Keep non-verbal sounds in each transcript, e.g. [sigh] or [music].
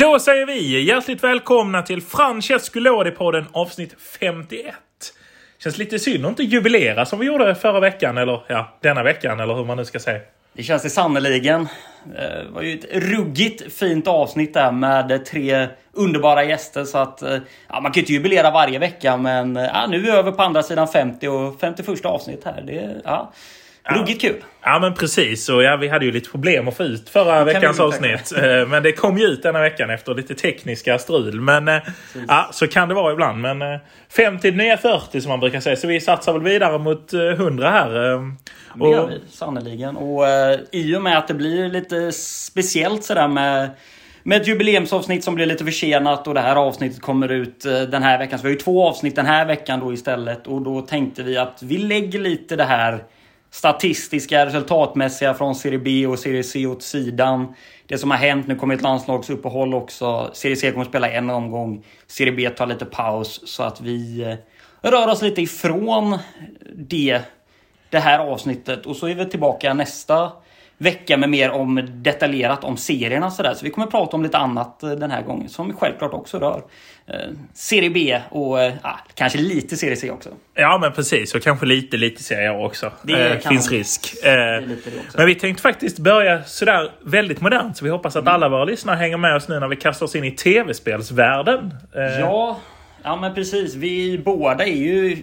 Då säger vi hjärtligt välkomna till Francesco Lodi-podden avsnitt 51. Känns lite synd att inte jubilera som vi gjorde förra veckan, eller ja, denna veckan, eller hur man nu ska säga. Det känns det sannerligen. Eh, det var ju ett ruggigt fint avsnitt där med tre underbara gäster. Så att, eh, ja, man kan ju inte jubilera varje vecka, men eh, ja, nu är vi över på andra sidan 50 och 51 avsnitt här. Det, ja, Ruggigt kul! Ja men precis. Och ja, vi hade ju lite problem att få ut förra veckans avsnitt. Eh, men det kom ju ut denna veckan efter lite tekniska strul. Men eh, ja, så kan det vara ibland. Men 50 eh, nya 40 som man brukar säga. Så vi satsar väl vidare mot 100 här. Det gör vi sannerligen. Och i och med att det blir lite speciellt sådär med med ett jubileumsavsnitt som blir lite försenat och det här avsnittet kommer ut den här veckan. Så vi har ju två avsnitt den här veckan då istället. Och då tänkte vi att vi lägger lite det här statistiska, resultatmässiga från Serie B och Serie C åt sidan. Det som har hänt, nu kommer ett landslagsuppehåll också. Serie C kommer att spela en omgång. Serie B tar lite paus så att vi eh, rör oss lite ifrån det, det här avsnittet. Och så är vi tillbaka nästa vecka med mer om detaljerat om serierna sådär. Så vi kommer prata om lite annat eh, den här gången som självklart också rör eh, Serie B och eh, kanske lite Serie C också. Ja men precis och kanske lite lite Serie A också. Det eh, finns risk. Eh, men vi tänkte faktiskt börja sådär väldigt modernt så vi hoppas att mm. alla våra lyssnare hänger med oss nu när vi kastar oss in i tv-spelsvärlden. Eh. Ja, ja men precis. Vi båda är ju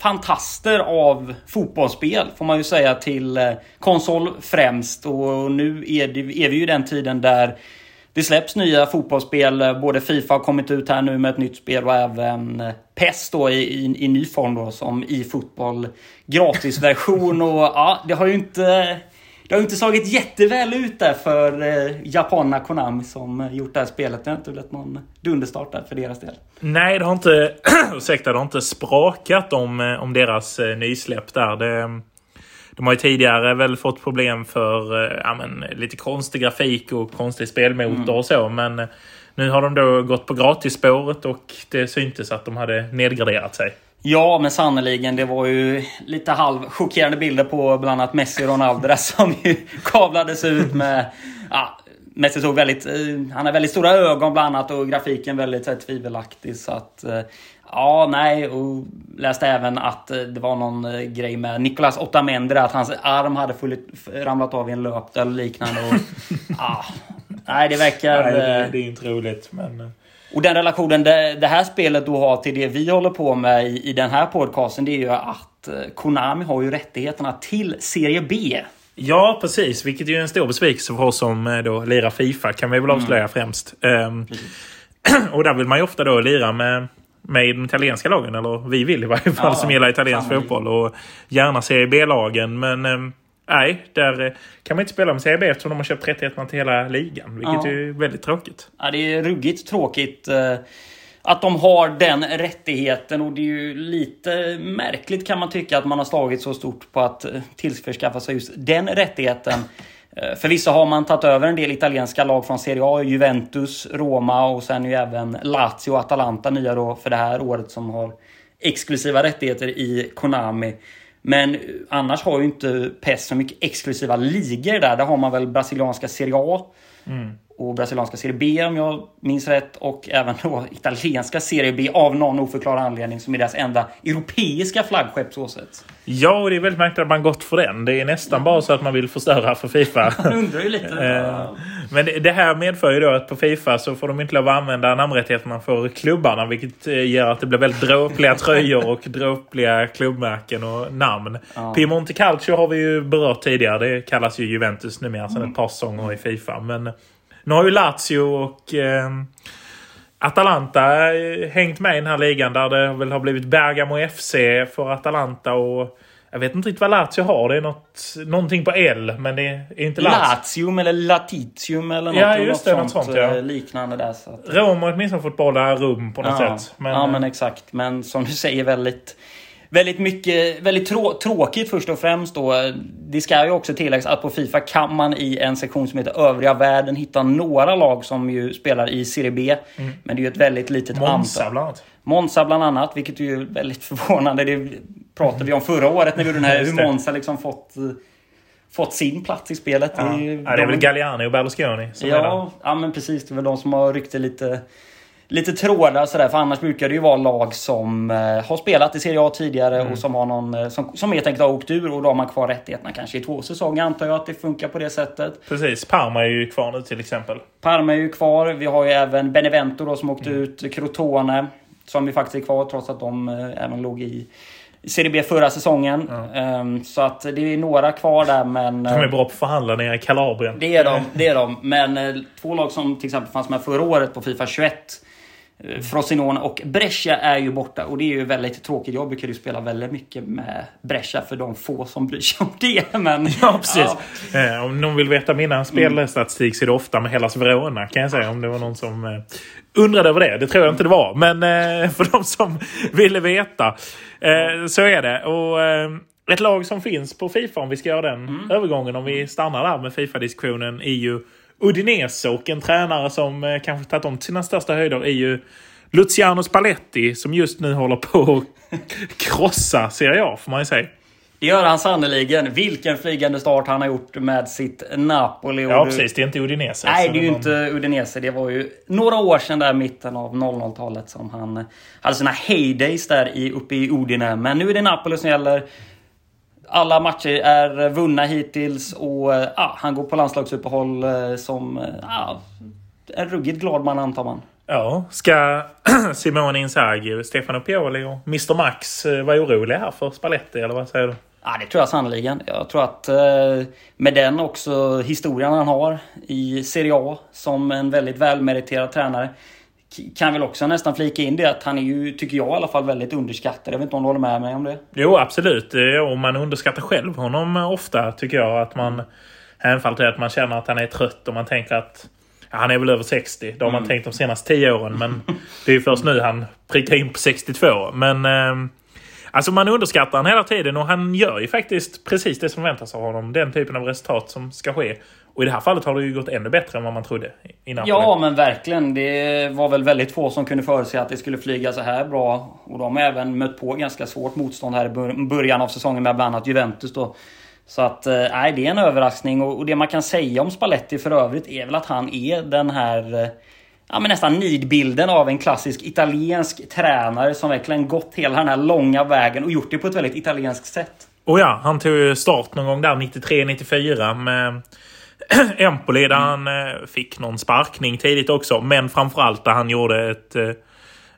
fantaster av fotbollsspel får man ju säga till eh, konsol främst. Och nu är, det, är vi ju i den tiden där det släpps nya fotbollsspel. Både Fifa har kommit ut här nu med ett nytt spel och även eh, PES då i, i, i ny form då som i fotboll gratisversion. och ja, det har ju inte det har inte slagit jätteväl ut där för eh, japanerna Konami som gjort det här spelet. Det har inte blivit någon dunderstart där för deras del. Nej, det har inte, [clears throat] ursäkta, det har inte sprakat om, eh, om deras eh, nysläpp där. Det, de har ju tidigare väl fått problem för eh, ja, men, lite konstig grafik och konstig spelmotor mm. och så. Men eh, nu har de då gått på gratisspåret och det syntes att de hade nedgraderat sig. Ja, men sannoliken. Det var ju lite halvchockerande bilder på bland annat Messi och Ronaldo [laughs] som ju kablades ut med... Ja, Messi såg väldigt... Eh, han har väldigt stora ögon bland annat och grafiken väldigt så här, tvivelaktig. Så att... Eh, ja, nej. Och läste även att eh, det var någon grej med Nicolas Otamendi att hans arm hade fullit, ramlat av i en löp eller liknande. Och, [laughs] ja, nej, det verkar... Nej, det, det är inte roligt, men... Och den relationen det, det, här spelet då har till det vi håller på med i, i den här podcasten det är ju att eh, Konami har ju rättigheterna till Serie B. Ja, precis. Vilket är ju en stor besvikelse för oss som eh, då lirar Fifa, kan vi väl avslöja mm. främst. Um, [clears throat] och där vill man ju ofta då lira med, med de italienska lagen. Eller vi vill i varje fall ja, som gillar italiensk fotboll. Och gärna Serie B-lagen. Men um, Nej, där eh, kan man inte spela med CB eftersom de har köpt rättigheterna till hela ligan. Vilket ja. är väldigt tråkigt. Ja, det är ruggigt tråkigt eh, att de har den rättigheten. Och det är ju lite märkligt kan man tycka att man har slagit så stort på att eh, tillförskaffa sig just den rättigheten. Förvisso har man tagit över en del italienska lag från Serie A. Juventus, Roma och sen ju även Lazio och Atalanta nya då för det här året som har exklusiva rättigheter i Konami. Men annars har ju inte PES så mycket exklusiva ligor där. Där har man väl brasilianska Serie A. Mm och brasilianska Serie B om jag minns rätt. Och även då italienska Serie B av någon oförklarad anledning som är deras enda europeiska flaggskepp så sett. Ja, och det är väldigt märkligt att man gått för den. Det är nästan bara så att man vill förstöra för Fifa. [laughs] Man undrar ju lite. Eh, men det här medför ju då att på Fifa så får de inte lov att använda namnrättigheterna för klubbarna. Vilket eh, gör att det blir väldigt dråpliga tröjor och dråpliga klubbmärken och namn. Ja. Piemonte Calcio har vi ju berört tidigare. Det kallas ju Juventus numera sedan mm. ett par säsonger i Fifa. Men nu har ju Lazio och eh, Atalanta eh, hängt med i den här ligan där det väl har blivit Bergamo FC för Atalanta och jag vet inte riktigt vad Lazio har. Det är något, någonting på L, men det är inte Lazio. Latium eller Latitium eller något, ja, just det, något sånt, sånt ja. Eh, liknande där. Så att... Rom har åtminstone fått bolla rum på något ja. sätt. Men, ja, men exakt. Men som du säger väldigt väldigt mycket, väldigt trå tråkigt först och främst då. Det ska ju också tilläggas att på Fifa kan man i en sektion som heter övriga världen hitta några lag som ju spelar i Serie B. Mm. Men det är ju ett väldigt litet Monza, antal. bland annat. Monza bland annat, vilket är ju väldigt [laughs] förvånande. Det pratade vi om förra året när vi gjorde den här hur Monza liksom fått fått sin plats i spelet. Ja, det är, ja, det är väl Galliani och Berlusconi som ja, är där. Ja, men precis. Det är väl de som har ryckt det lite lite trådar sådär. För annars brukar det ju vara lag som eh, har spelat i Serie A tidigare mm. och som har någon eh, som, som helt enkelt har åkt ur och då har man kvar rättigheterna kanske i två säsonger antar jag att det funkar på det sättet. Precis. Parma är ju kvar nu till exempel. Parma är ju kvar. Vi har ju även Benevento då som åkte mm. ut. Crotone som ju faktiskt är kvar trots att de eh, även låg i Serie B förra säsongen. Mm. Så att det är några kvar där men... De är bra på att förhandla nere i Kalabrien. Det är de. Det är de. Men eh, två lag som till exempel fanns med förra året på Fifa 21 eh, Frosinone och Brescia är ju borta och det är ju väldigt tråkigt. Jag brukar ju spela väldigt mycket med Brescia för de få som bryr sig om det. [laughs] Men, ja, precis. Ja. om någon vill veta mina spelstatistik så är det ofta med Hellas Verona kan jag säga. Om det var någon som undrade över det. Det tror jag inte det var. Men eh, [laughs] för de som ville veta eh, så är det. Och eh, Ett lag som finns på Fifa om vi ska göra den mm. övergången. Om vi stannar där med Fifa-diskussionen är ju Udinese. Och en tränare som eh, kanske tagit om till sina största höjder är ju Luciano Spalletti som just nu håller på att [laughs] krossa Serie A får man ju säga. Det gör han sannerligen. Vilken flygande start han har gjort med sitt Napoli. Ja, precis. Det är inte Udinese. Nej, det är ju någon... inte Udinese. Det var ju några år sedan där mitten av 00-talet som han hade sina heydays där i, uppe i Udine. Men nu är det Napoli som gäller. Alla matcher är vunna hittills och ja, han går på landslagsuppehåll eh, som ja, en ruggigt glad man antar man. Ja, ska [clears throat] Simone Inzaghi, Stefano Pioli och Mr Max eh, vara oroliga här för Spalletti eller vad säger du? Ja, det tror jag sannerligen. Jag tror att eh, med den också historien han har i Serie A som en väldigt välmeriterad tränare kan väl också nästan flika in det att han är ju, tycker jag i alla fall, väldigt underskattad. Jag vet inte om du håller med mig om det? Jo, absolut. Och man underskattar själv honom ofta, tycker jag. Att man hänfaller till att man känner att han är trött och man tänker att ja, han är väl över 60. Det har man mm. tänkt de senaste 10 åren. Men det är ju först nu han prickar in på 62. Men eh, Alltså man underskattar han hela tiden och han gör ju faktiskt precis det som väntas av honom. Den typen av resultat som ska ske. Och i det här fallet har det ju gått ännu bättre än vad man trodde innan. Ja, men verkligen. Det var väl väldigt få som kunde förutse att det skulle flyga så här bra. Och de har även mött på ganska svårt motstånd här i början av säsongen med bland annat Juventus då. Så att, eh, nej, det är en överraskning. Och det man kan säga om Spalletti för övrigt är väl att han är den här eh, ja, men nästan nidbilden av en klassisk italiensk tränare som verkligen gått hela den här långa vägen och gjort det på ett väldigt italienskt sätt. Och ja, han tog ju start någon gång där 93-94 med Empoli där han eh, fick någon sparkning tidigt också. Men framförallt där han gjorde ett, eh,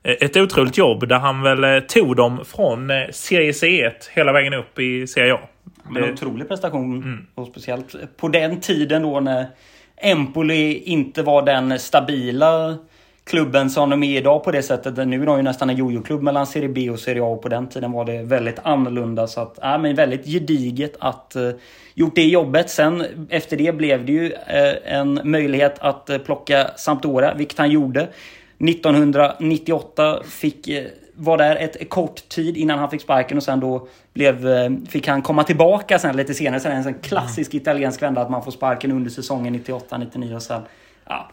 ett otroligt jobb där han väl eh, tog dem från Serie C1 hela vägen upp i Serie A. Men en otrolig prestation. Mm. Och speciellt på den tiden då när Empoli inte var den stabila klubben som de är idag på det sättet. Nu är de ju nästan en jojo-klubb mellan Serie B och Serie A och på den tiden var det väldigt annorlunda. Så att, ja, men väldigt gediget att uh, gjort det jobbet. Sen efter det blev det ju uh, en möjlighet att uh, plocka Sampdoria, vilket han gjorde. 1998 fick var där ett kort tid innan han fick sparken och sen då blev, fick han komma tillbaka sen lite senare. Sen en sån klassisk mm. italiensk vända att man får sparken under säsongen 98-99 och sen ja,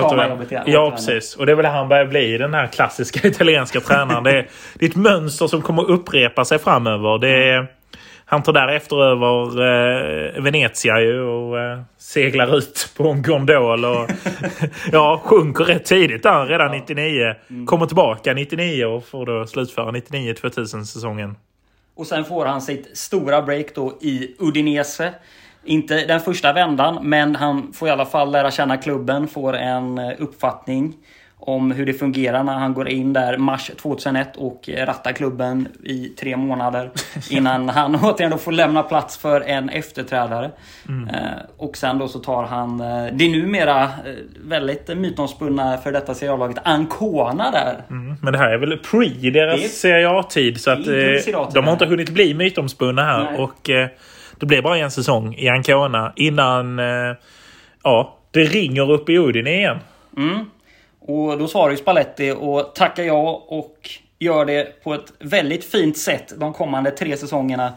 tar jobbet igen. Ja, precis. Och det är väl han börjar bli, den här klassiska [laughs] italienska tränaren. Det är, det är ett mönster som kommer upprepa sig framöver. Det är, han tar därefter över eh, Venezia ju och eh, seglar ut på en gondol och [laughs] ja, sjunker rätt tidigt där redan ja. 99. Mm. Kommer tillbaka 99 och får då slutföra 99-2000 säsongen. Och sen får han sitt stora break då i Udinese. Inte den första vändan, men han får i alla fall lära känna klubben, får en eh, uppfattning om hur det fungerar när han går in där mars 2001 och rattar klubben i tre månader [laughs] innan han [laughs] återigen då får lämna plats för en efterträdare. Mm. Eh, och sen då så tar han eh, det numera väldigt mytomspunna för detta serialaget Ancona där. Mm. Men det här är väl pre deras. Serie A-tid så att de har inte hunnit bli mytomspunna här. Nej. Och det blir bara en säsong i Ancona innan eh, ja, det ringer upp i Udine igen. Mm. Och då svarar ju Spalletti och tackar ja och gör det på ett väldigt fint sätt de kommande tre säsongerna.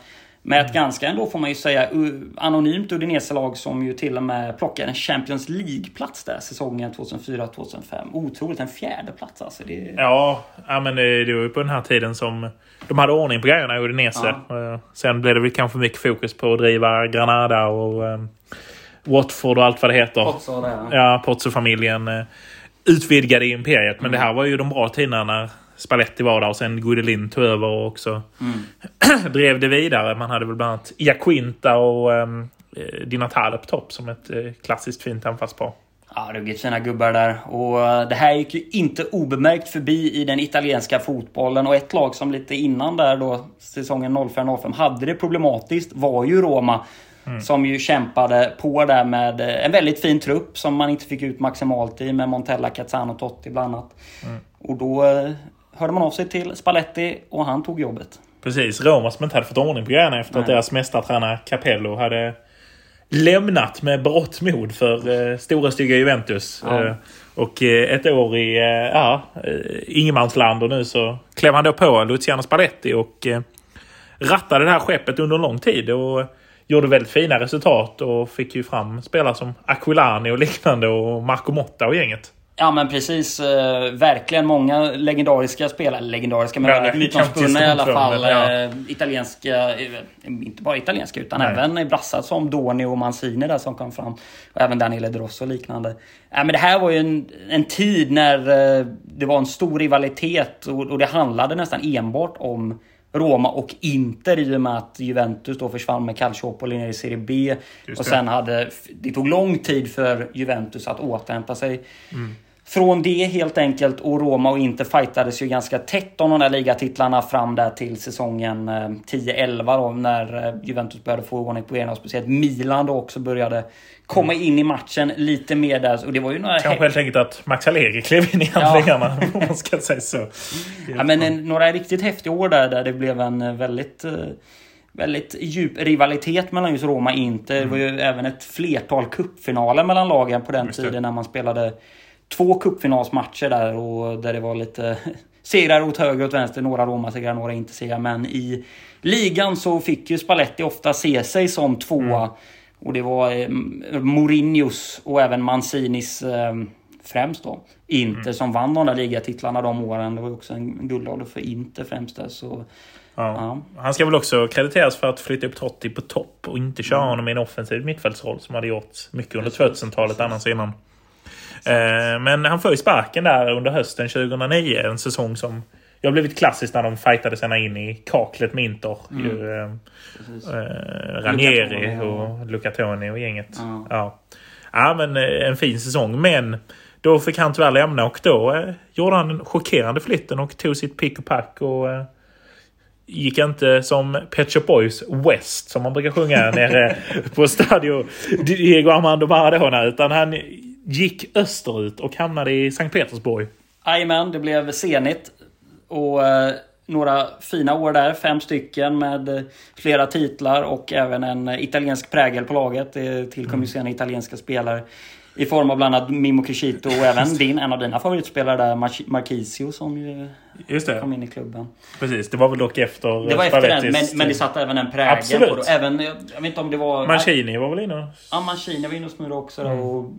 Med ett ganska ändå får man ju säga anonymt Udinese-lag som ju till och med plockade en Champions League-plats där säsongen 2004-2005. Otroligt, en fjärde plats alltså. Det... Ja, ja, men det, var ju på den här tiden som de hade ordning på grejerna i Udinese. Ja. Eh, sen blev det väl kanske mycket fokus på att driva Granada och um, Watford och allt vad det heter. Pozzo, ja. Pozzo-familjen uh, utvidgade imperiet. Men mm. det här var ju de bra tiderna när Spalletti var där och sen Gudelin tog över och också mm. [clears throat] drev det vidare. Man hade väl bland annat Iaquinta och um, Di Natale på topp som ett uh, klassiskt fint anfallspar. Ja, ruggigt fina gubbar där. Och det här gick ju inte obemärkt förbi i den italienska fotbollen. Och ett lag som lite innan där då, säsongen 04-05, hade det problematiskt var ju Roma. Mm. Som ju kämpade på där med en väldigt fin trupp som man inte fick ut maximalt i med Montella, Cazzano Totti bland annat. Mm. Och då hörde man av sig till Spalletti och han tog jobbet. Precis, Roma som inte hade fått ordning på grejerna efter Nej. att deras mästartränare Capello hade lämnat med berått mod för eh, stora stygga Juventus. Ja. Eh, och eh, ett år i eh, ja, eh, ingenmansland och nu så klev han då på Luciano Spalletti och eh, rattade det här skeppet under en lång tid. Och gjorde väldigt fina resultat och fick ju fram spelare som Aquilani och liknande och Marco Motta och gänget. Ja men precis. Eh, verkligen många legendariska spelare. Legendariska men väldigt mytomspunna i alla fall. Ja. Eh, italienska, eh, inte bara italienska utan Nej. även brassar som Doni och Mancini där som kom fram. Och även Daniele Drosso och liknande. Ja, men det här var ju en, en tid när eh, det var en stor rivalitet och, och det handlade nästan enbart om Roma och Inter i och med att Juventus då försvann med Calciopoli ner i Serie B. Och sen hade... Det tog lång tid för Juventus att återhämta sig. Mm. Från det helt enkelt och Roma och Inter fightades ju ganska tätt om de där ligatitlarna fram där till säsongen 10-11 eh, då när eh, Juventus började få ordning på grejerna och speciellt Milan då också började komma mm. in i matchen lite mer där. Och det var ju några Kanske helt enkelt att Max Allegri klev in i handlingarna ja. [laughs] om man ska säga så. Ja, men en, några riktigt häftiga år där, där det blev en eh, väldigt väldigt djup rivalitet mellan just Roma och Inter. Mm. Det var ju även ett flertal kuppfinaler mellan lagen på den tiden när man spelade två cupfinalsmatcher där och där det var lite [laughs] segrar åt höger och åt vänster. Några Roma-segrar, några inte segrar. Men i ligan så fick ju Spalletti ofta se sig som tvåa. Mm. Och det var eh, Mourinhos och även Mancinis eh, främst då. Inter mm. som vann de där ligatitlarna de åren. Det var också en guldålder för Inter främst där. Så, ja. Ja. Han ska väl också krediteras för att flytta upp Totti på topp och inte köra mm. honom i en offensiv mittfältsroll som hade gjort mycket under 2000-talet annars innan. Eh, men han får ju sparken där under hösten 2009. En säsong som jag har blivit klassiskt när de fightade sina in i kaklet med Inter. Mm. Ju, eh, Ranieri och Lucatoni och gänget. Ja. ja. Ja. men en fin säsong. Men då fick han tyvärr lämna och då eh, gjorde han den chockerande flytten och tog sitt pick och pack och eh, gick inte som Pet Shop Boys West som man brukar sjunga nere på Stadio Diego Armando Maradona. Utan han gick österut och hamnade i Sankt Petersburg. Jajamän, det blev Zenit. Och eh, några fina år där, fem stycken med flera titlar och även en italiensk prägel på laget. Det tillkom ju mm. sen italienska spelare. I form av bland annat Mimo Crescito och även din, en av dina favoritspelare där, Marquisio som ju Just det. kom in i klubben. Precis, det var väl dock efter Det var efter den, men, men det satte även en prägel Absolut. på det. Även, jag vet inte om det var... Mancini var väl inne Ja, Mancini var inne och smurade också. Mm. Och,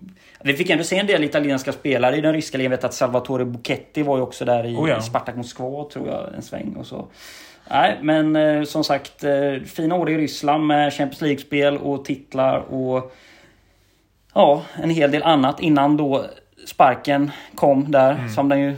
vi fick ändå se en del italienska spelare i den ryska ligan. Jag vet att Salvatore Buchetti var ju också där i, oh ja. i Spartak Moskva, tror jag, en sväng och så. Nej, men eh, som sagt, eh, fina år i Ryssland med Champions League-spel och titlar och ja, en hel del annat innan då sparken kom där, mm. som den ju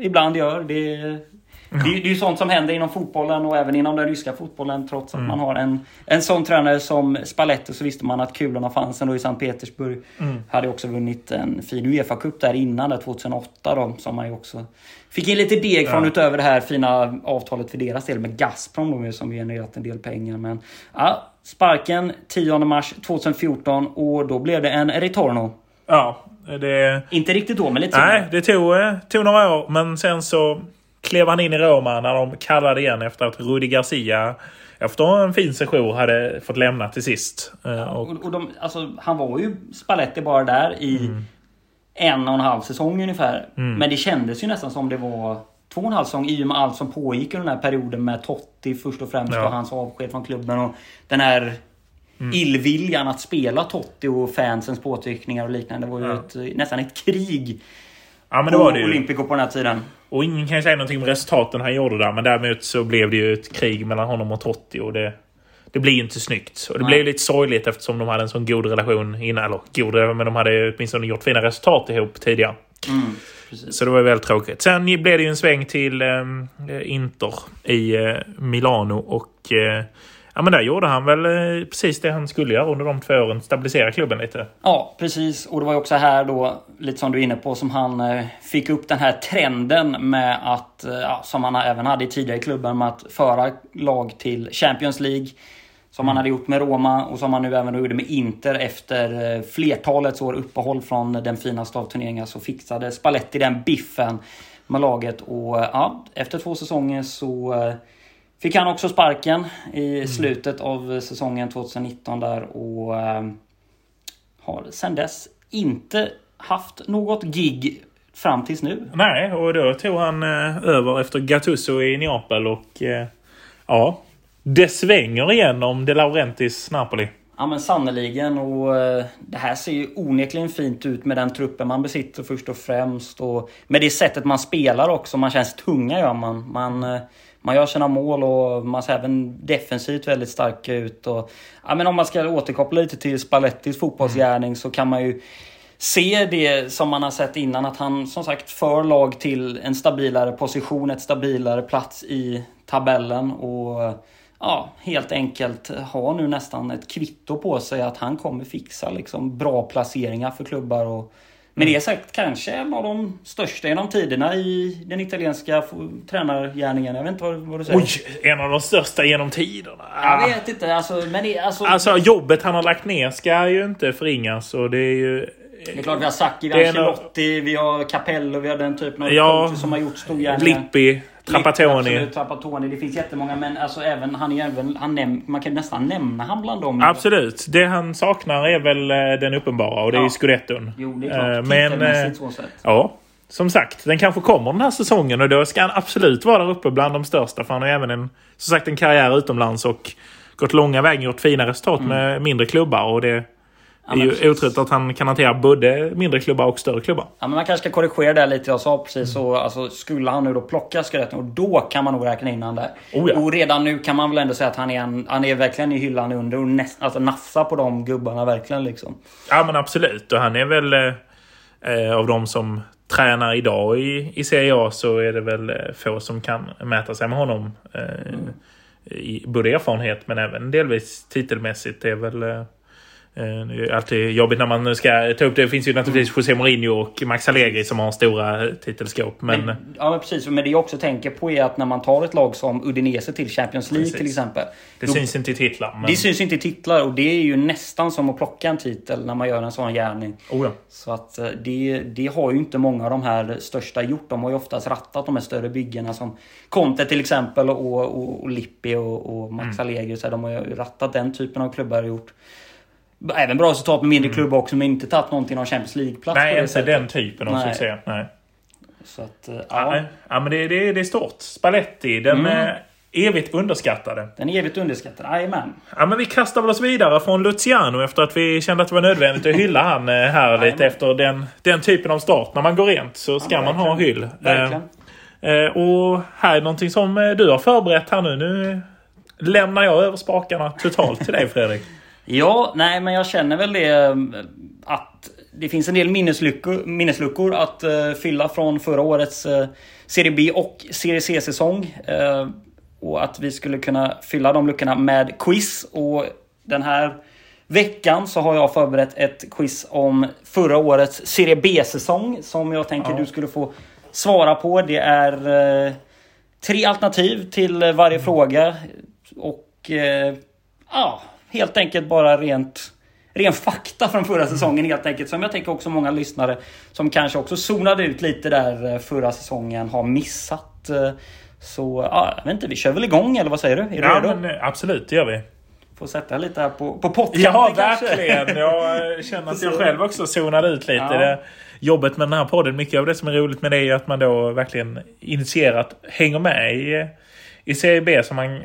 ibland gör. Det, det, det är ju sånt som händer inom fotbollen och även inom den ryska fotbollen. Trots att mm. man har en, en sån tränare som Spalletti så visste man att kulorna fanns ändå i Sankt Petersburg. Mm. Hade också vunnit en fin Uefa-cup där innan, där 2008 då, som man ju också fick in lite deg från ja. utöver det här fina avtalet för deras del med Gazprom då, som genererat en del pengar. Men ja, sparken 10 mars 2014 och då blev det en Retorno. Ja, det... Inte riktigt då, men lite Nej, det tog, eh, tog några år. Men sen så klev han in i Roma när de kallade igen efter att Rudi Garcia efter en fin session hade fått lämna till sist. Eh, och, och de, alltså, han var ju Spalletti bara där i mm. en och en halv säsong ungefär. Mm. Men det kändes ju nästan som det var två och en halv säsong i och med allt som pågick under den här perioden med Totti först och främst ja. och hans avsked från klubben och den här mm. illviljan att spela Totti och fansens påtryckningar och liknande. Det var ju ja. ett, nästan ett krig Ja, men det var det ju. Olympico på den här tiden. Och ingen kan ju säga någonting om resultaten han gjorde där. Men däremot så blev det ju ett krig mellan honom och Totti. Och det, det blir ju inte snyggt. Och det Nej. blev lite sorgligt eftersom de hade en sån god relation innan. Eller god, men de hade åtminstone gjort fina resultat ihop tidigare. Mm, så det var väldigt tråkigt. Sen blev det ju en sväng till eh, Inter i eh, Milano. Och eh, Ja men där gjorde han väl eh, precis det han skulle göra under de två åren. Stabilisera klubben lite. Ja precis. Och det var ju också här då, lite som du är inne på, som han eh, fick upp den här trenden med att, eh, ja, som han även hade i tidigare klubben, med att föra lag till Champions League. Som han hade gjort med Roma och som han nu även gjorde med Inter efter flertalets år uppehåll från den finaste av turneringar så fixade Spalletti den biffen med laget och ja, efter två säsonger så Fick han också sparken i mm. slutet av säsongen 2019 där och har sen dess inte haft något gig fram tills nu. Nej, och då tog han över efter Gattuso i Neapel och ja, det svänger igen om De Laurentis Napoli. Ja men sannoliken och eh, det här ser ju onekligen fint ut med den truppen man besitter först och främst och med det sättet man spelar också. Man känns tunga gör man. Man eh, man gör sina mål och man ser även defensivt väldigt stark ut. Och, ja, men om man ska återkoppla lite till Spallettis fotbollsgärning mm. så kan man ju se det som man har sett innan att han som sagt för lag till en stabilare position, ett stabilare plats i tabellen och ja, helt enkelt har nu nästan ett kvitto på sig att han kommer fixa liksom bra placeringar för klubbar och med det sagt kanske en av de största genom tiderna i den italienska tränargärningen. Jag vet inte vad, vad du säger. Oj, en av de största genom tiderna. Jag vet inte. Alltså, men det, alltså... alltså jobbet han har lagt ner ska ju inte förringas. Och det är ju... Det är klart vi har Sacchi, vi har Ancelotti, vi har Capello, vi har den typen av ja, som har gjort storgärningar. Lippi. Trapattoni. Trapattoni. Det finns jättemånga men alltså även han är även, han näm, man kan nästan nämna han bland dem. Absolut. Det han saknar är väl eh, den uppenbara och det ja. är scudetton. Jo, det är klart. Men, eh, så sätt. Ja. Som sagt, den kanske kommer den här säsongen och då ska han absolut vara där uppe bland de största. För han har även en, som sagt, en karriär utomlands och gått långa vägen, gjort fina resultat mm. med mindre klubbar. Och det, det är ju otroligt att han kan hantera både mindre klubbar och större klubbar. Ja, men man kanske ska korrigera det lite jag sa precis. Så, alltså, skulle han nu då plocka Scudetton, och då kan man nog räkna in honom där. Oh ja. Och redan nu kan man väl ändå säga att han är, en, han är verkligen i hyllan under och näst, alltså, nafsa på de gubbarna verkligen. Liksom. Ja men absolut. Och han är väl eh, av de som tränar idag i, i Serie A så är det väl eh, få som kan mäta sig med honom. Eh, mm. i, både erfarenhet men även delvis titelmässigt. Det är väl... Eh, det är alltid jobbigt när man ska ta upp det. Det finns ju naturligtvis. José Mourinho och Max Allegri som har stora titelskåp. Men... men... ja, men precis. Men det jag också tänker på är att när man tar ett lag som Udinese till Champions League precis. till exempel. Det då... syns inte i titlar. Men... Det syns inte i titlar och det är ju nästan som att plocka en titel när man gör en sån gärning. Oh ja. Så att eh, det, det har ju inte många av de här största gjort. De har ju oftast rattat de här större byggena som Conte till exempel och, och, och Lippi och, och Max mm. Allegri. Så de har ju rattat den typen av klubbar och gjort Även bra resultat med mindre mm. klubbar också, men inte tagit någonting av Champions League-plats. Nej, inte den typen av Nej. succé. Nej. Så att, uh, ja. ja. men det, det, det är stort. Spalletti, den mm. är evigt underskattade. Den är evigt underskattad, jajamän. Ja, men vi kastar väl oss vidare från Luciano efter att vi kände att det var nödvändigt att hylla han eh, här lite efter den, den typen av start. När man går rent så ska ja, man ha hyll. Verkligen. Eh, och här är någonting som du har förberett här nu. Nu lämnar jag över spakarna totalt till dig Fredrik. [laughs] Ja, nej men jag känner väl det eh, att det finns en del minnesluckor, minnesluckor att uh, fylla från förra årets uh, Serie B och Serie C-säsong. Och att vi skulle kunna fylla de luckorna med quiz. Och den här veckan så har jag förberett ett quiz om förra årets Serie B-säsong som jag tänker ja. du skulle få svara på. Det är tre alternativ till varje mm. fråga. Och ja helt enkelt bara rent ren fakta från förra säsongen helt enkelt. Som jag tänker också många lyssnare som kanske också zonade ut lite där eh, förra säsongen har missat. Eh, så ja, jag vet inte, vi kör väl igång eller vad säger du? Är du ja, redo? Men, eh, absolut, det gör vi. Får sätta lite här på, på pottkanten Ja, verkligen. Jag känner att jag själv också zonade ut lite. Ja. jobbet med den här podden, mycket av det som är roligt med det är att man då verkligen initierat hänger med i, i Serie B som man eh,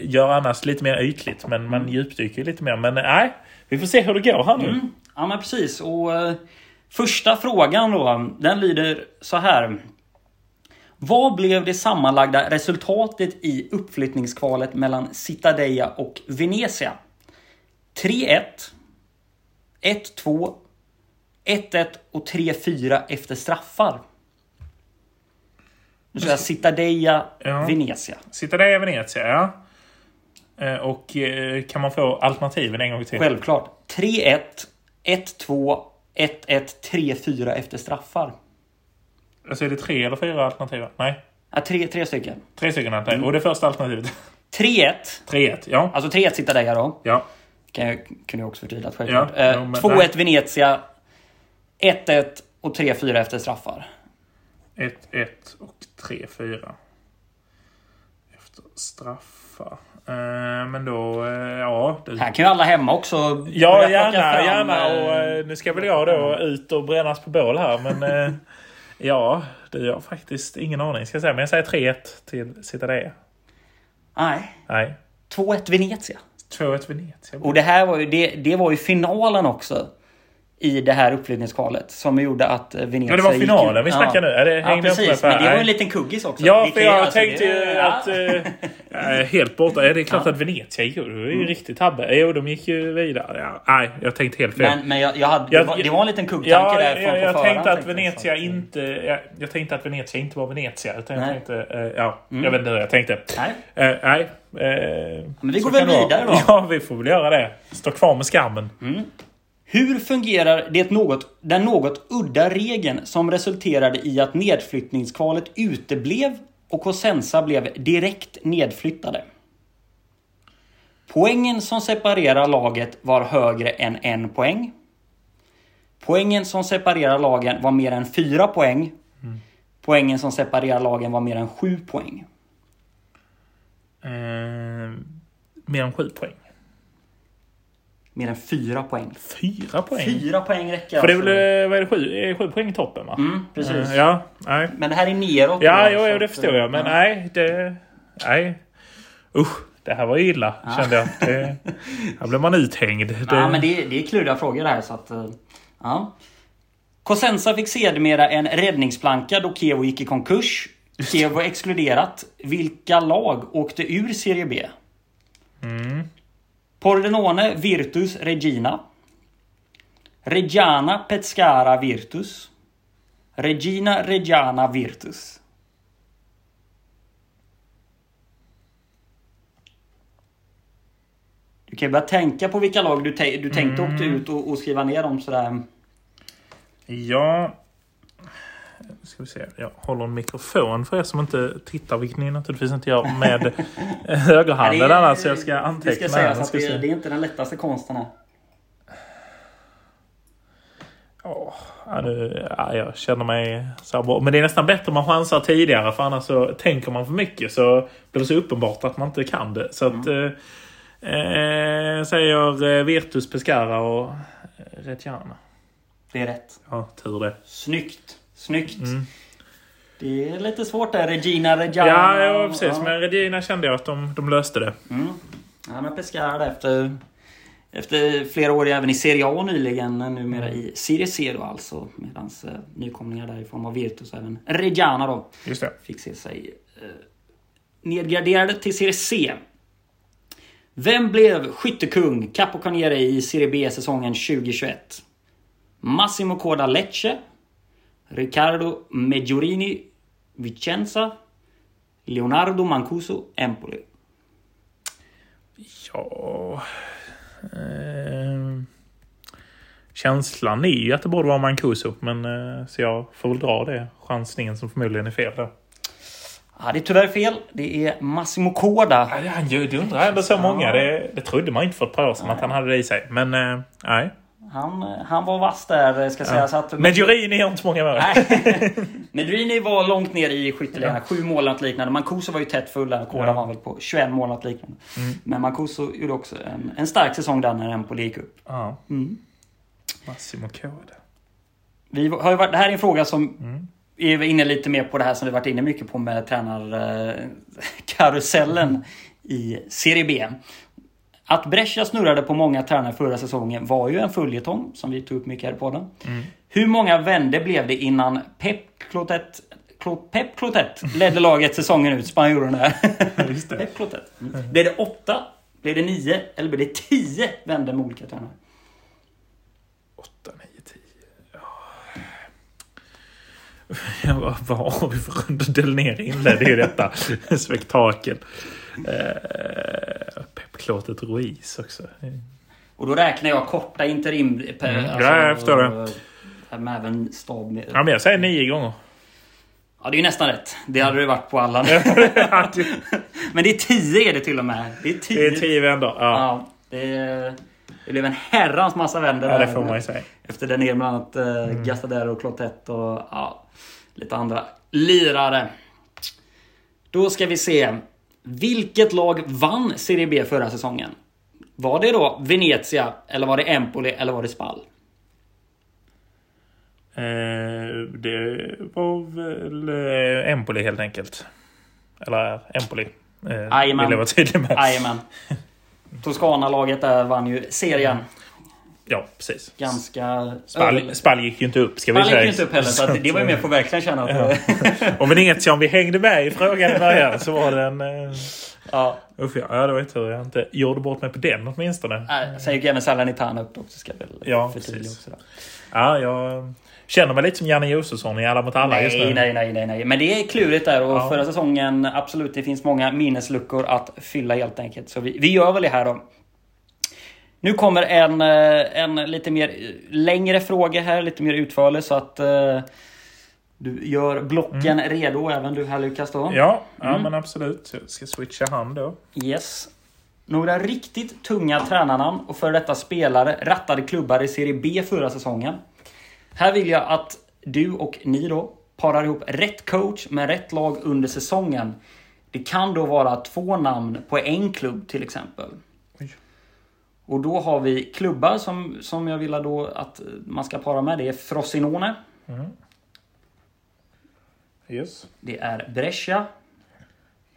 gör annars lite mer ytligt. Men man djupdyker lite mer. Men nej, vi får se hur det går här nu. Mm. Ja men precis. Och uh, Första frågan då, den lyder så här. Vad blev det sammanlagda resultatet i uppflyttningskvalet mellan Citadeia och Venezia? 3-1 1-2 1-1 och 3-4 efter straffar. Nu ska jag Citadeia, ja. Venezia. Citadeia, Venezia, ja. Eh, och eh, kan man få alternativen en gång till? Självklart. 3-1, 1-2, 1-1, 3-4 efter straffar. Alltså är det tre eller fyra alternativ? Nej. Ja, tre, tre stycken. Tre stycken alternativ. Mm. Och det första alternativet? 3-1. 3-1, ja. Alltså 3-1 Citadeia då. Ja. Kan jag, kunde jag också förtydligat självklart. Ja, eh, 2-1 nej. Venezia. 1-1 och 3-4 efter straffar. 1-1 och 3-4. Efter straffar. Eh, men då, eh, ja. Det... Här kan ju alla hemma också Ja, gärna, gärna. Och eh, nu ska väl jag då ut och brännas på bål här. Men [laughs] ja, det har faktiskt ingen aning ska jag säga. Men jag säger 3-1 till Citadea. Nej. Nej. 2-1 Venezia. 2-1 Venezia. Och det här var ju, det, det var ju finalen också i det här uppflyttningskvalet som gjorde att Venezia Ja, det var finalen gick, vi snackar ja. nu. Är det, ja, precis. Men det var en liten kuggis också. Ja, för jag alltså, tänkte ju att... [laughs] Äh, helt borta. Det är klart ja. att Venezia gick Det var ju mm. riktigt tabbe. Jo, de gick ju vidare. Ja, nej, jag tänkte helt fel. Men, men jag, jag hade, jag, det, var, det var en liten kuggtanke ja, där från jag, jag, jag tänkte att Venezia inte... Jag, jag, tänkte att Venezia inte var Venezia. Utan jag tänkte... Uh, ja, mm. jag vet inte hur jag tänkte. Nej. Uh, nej. Men vi går väl vidare då. [laughs] Ja, vi får väl göra det. Stå kvar med skammen. Mm. Hur fungerar det något, den något udda regeln som resulterade i att nedflyttningskvalet uteblev och Cosenza blev direkt nedflyttade? Poängen som separerar laget var högre än en poäng. Poängen som separerar lagen var mer än fyra poäng. Mm. Poängen som separerar lagen var mer än sju poäng. Eh, mer än sju poäng. Mer än fyra poäng. Fyra poäng? Fyra poäng räcker För det är väl alltså. vad är det, sju, sju poäng i toppen va? Mm, precis. Uh, ja, nej. Men det här är neråt. Ja, jo, jo, det förstår jag. Men ja. nej, det... Nej. Usch, det här var illa ja. kände jag. Det, [laughs] här blev man uthängd. Det... Ja, men det, det är kluriga frågor det här så att... Eh, ja. Cosenza fick sedermera en räddningsplanka då Kevo gick i konkurs. Kevo exkluderat. Vilka lag åkte ur Serie B? Mm. Pordenone Virtus Regina. Reggiana Pescara Virtus. Regina Reggiana Virtus. Du kan ju börja tänka på vilka lag du, du tänkte mm. åkte ut och, och skriva ner dem sådär. Ja, ska vi se. Jag håller en mikrofon för er som inte tittar, vilket ni naturligtvis inte gör med [laughs] högerhanden. Ja, annars jag ska anteckna. Det ska sägas att det, det, är inte den lättaste konsten här. Oh, ja, nu, ja, jag känner mig så bra. Men det är nästan bättre om man chansar tidigare för annars så tänker man för mycket så blir det så uppenbart att man inte kan det. Så att mm. eh, eh säger eh, Virtus Pescara och Reggiana. Det är rätt. Ja, tur det. Snyggt. Snyggt. Mm. Det är lite svårt där. Regina, Regina. Ja, ja precis. Ja. Men Regina kände jag att de, de löste det. Mm. Ja, men Pescara efter, efter flera år även i Serie A nyligen. Numera i Serie C då alltså. Medan eh, nykomlingar där i form av Virtus även Reggiana då. Just det. Fick se sig eh, nedgraderade till Serie C. Vem blev skyttekung, Capocaniere i Serie B säsongen 2021? Massimo Corda Lecce Riccardo Meggiorini Vicenza Leonardo Mancuso Empoli. Ja... Eh, känslan är ju att det borde vara Mancuso. Men eh, så jag får väl dra det chansningen som förmodligen är fel då. Ja, det är tyvärr fel. Det är Massimo Corda. Ja, han det undrar ändå så många. Det, det trodde man inte för ett par år sedan nej. att han hade det i sig. Men eh, nej. Han, han var vass där ska ja. sägas. Att, Medjurini gör inte många mål. [laughs] Medjurini var långt ner i skytteligan. Ja. Sju mål liknande. Mancuso var ju tätt full där. Kåda ja. var väl på 21 mål liknande. Mm. Men Mancuso gjorde också en, en stark säsong där när Empoli gick upp. Ja. Mm. Massimo Kåda. vi har ju varit, det här är en fråga som mm. är inne lite mer på det här som vi varit inne mycket på med tränarkarusellen mm. i Serie B. Att Brescia snurrade på många tränare förra säsongen var ju en följetong som vi tog upp mycket här i podden. Mm. Hur många vände blev det innan Pep Clotet Pep Clotet ledde laget säsongen ut, spanjorerna. [laughs] Pep Clotet. Mm. Blev det åtta? Blev det nio? Eller blev det tio vändor med olika tränare? Åtta, nio, tio... Ja. vad, vad har vi för runda? Del ner inledde ju detta [laughs] spektakel. Eh, Pep Clotet Ruiz också. Och då räknar jag korta interim... Per, mm. alltså, ja, jag förstår det. Med även stab... Ja, men jag säger nio gånger. Ja, det är nästan rätt. Det hade det varit på alla. [laughs] [laughs] Men det är tio är det till och med. Det är tio, det är tio vändor. Ja. ja det, det blev en herrans massa vändor. Ja, det får man ju säga. Efter den ner bland annat eh, mm. Gastadero och Clotet och ja, lite andra lirare. Då ska vi se. Vilket lag vann Serie B förra säsongen? Var det då Venezia, eller var det Empoli, eller var det Spal? Eh, det var väl eh, Empoli helt enkelt. Eller Empoli. Eh, Jajamän. Vill jag vara tydlig med. [laughs] Toscana-laget där vann ju serien. Ja, precis. Ganska... Spall, Spall gick ju inte upp, ska Spall vi säga. gick inte upp heller, så det var ju mer att verkligen känna att... Ja. och Venezia, om vi hängde med i frågan i början så var den... Eh... Ja. Usch, ja, det var ju tur jag inte gjorde bort mig på den åtminstone. Nej, sen gick även Salernitana upp också, ska väl ja, precis. Också Ja, jag känner mig lite som Janne Josefsson i Alla mot alla nej, just nu. Nej, nej, nej, nej. Men det är klurigt där och ja. förra säsongen absolut, det finns många minnesluckor att fylla helt enkelt. Så vi, vi gör väl det här då. Nu kommer en, eh, en lite mer längre fråga här, lite mer utförlig så att uh, du gör blocken mm. redo, även du här Lukas då. Ja, ja mm. men absolut. Jag ska switcha hand då. Yes. Några riktigt tunga tränarnamn och för detta spelare rattade klubbar i Serie B förra säsongen. Här vill jag att du och ni då parar ihop rätt coach med rätt lag under säsongen. Det kan då vara två namn på en klubb till exempel. Och då har vi klubbar som, som jag vill då att man ska para med. Det är Frosinone. Mm. Yes. Det är Brescia.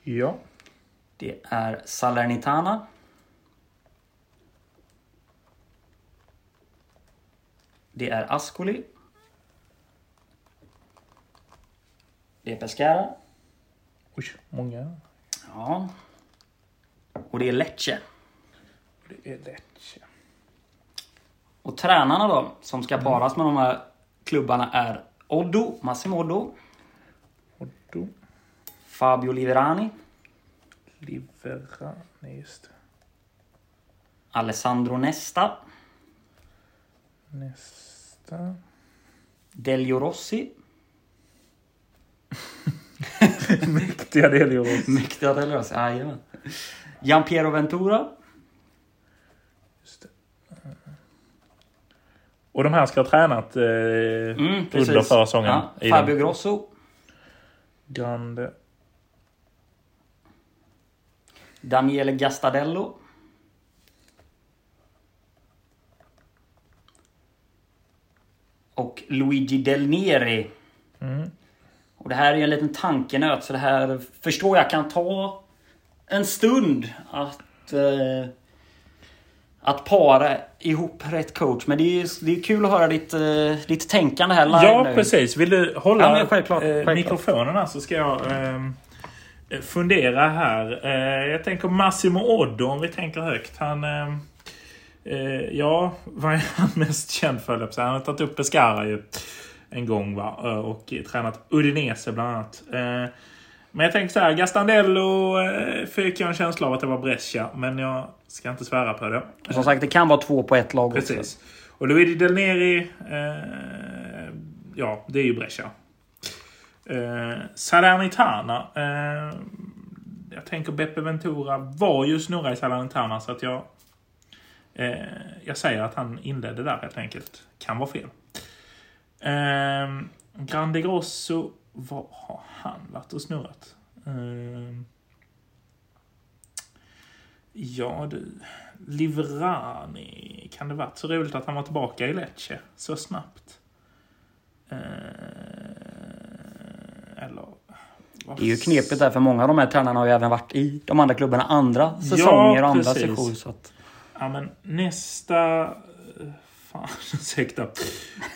Ja. Det är Salernitana. Det är Ascoli. Det är Pescara. Oj, många. Ja. Och det är Lecce. Det är Lecce. Och tränarna då, som ska paras med de här klubbarna är Oddo, Massimo Oddo. Oddo. Fabio Liverani. Liverani, just det. Alessandro Nesta. Nästa. Delio Rossi. [laughs] Mäktiga Delio Rossi. Mäktiga Delio Rossi, jajamän. Giampiero Ventura. Just det. Och de här ska ha tränat eh, mm, under förra säsongen. Ja. Fabio Grosso. Grande. Daniele Gastadello. och Luigi Del Neri. Mm. Och det här är en liten tankenöt så det här förstår jag kan ta en stund att eh, att para ihop rätt coach. Men det är, det är kul att höra ditt, eh, ditt tänkande här live Ja, nu. precis. Vill du hålla ja, självklart, eh, självklart. mikrofonerna så ska jag eh, fundera här. Eh, jag tänker Massimo Oddo om vi tänker högt. Han eh, Eh, ja, [laughs] vad är han mest känd för? Han har tagit upp Pescara ju en gång va? Eh, och tränat Udinese bland annat. Men jag tänker så här, Gastandello fick jag en känsla av att det var Brescia. Men jag ska inte svära på det. Som sagt, det kan vara två på ett lag Precis. Också. Och Luigi Del Neri, eh, ja, det är ju Brescia. Eh, Salernitana. Eh, jag tänker Beppe Ventura var ju snurra i Salernitana så att jag Eh, jag säger att han inledde där helt enkelt. Kan vara fel. Eh, Grande Grosso, vad har han varit och snurrat? Eh, ja du, Livrani. Kan det varit så roligt att han var tillbaka i Lecce så snabbt? Eh, eller... Det är ju knepigt där för många av de här tränarna har ju även varit i de andra klubbarna andra säsonger och andra sessioner. Så att... Ja, men nästa... Fan, [laughs] ursäkta.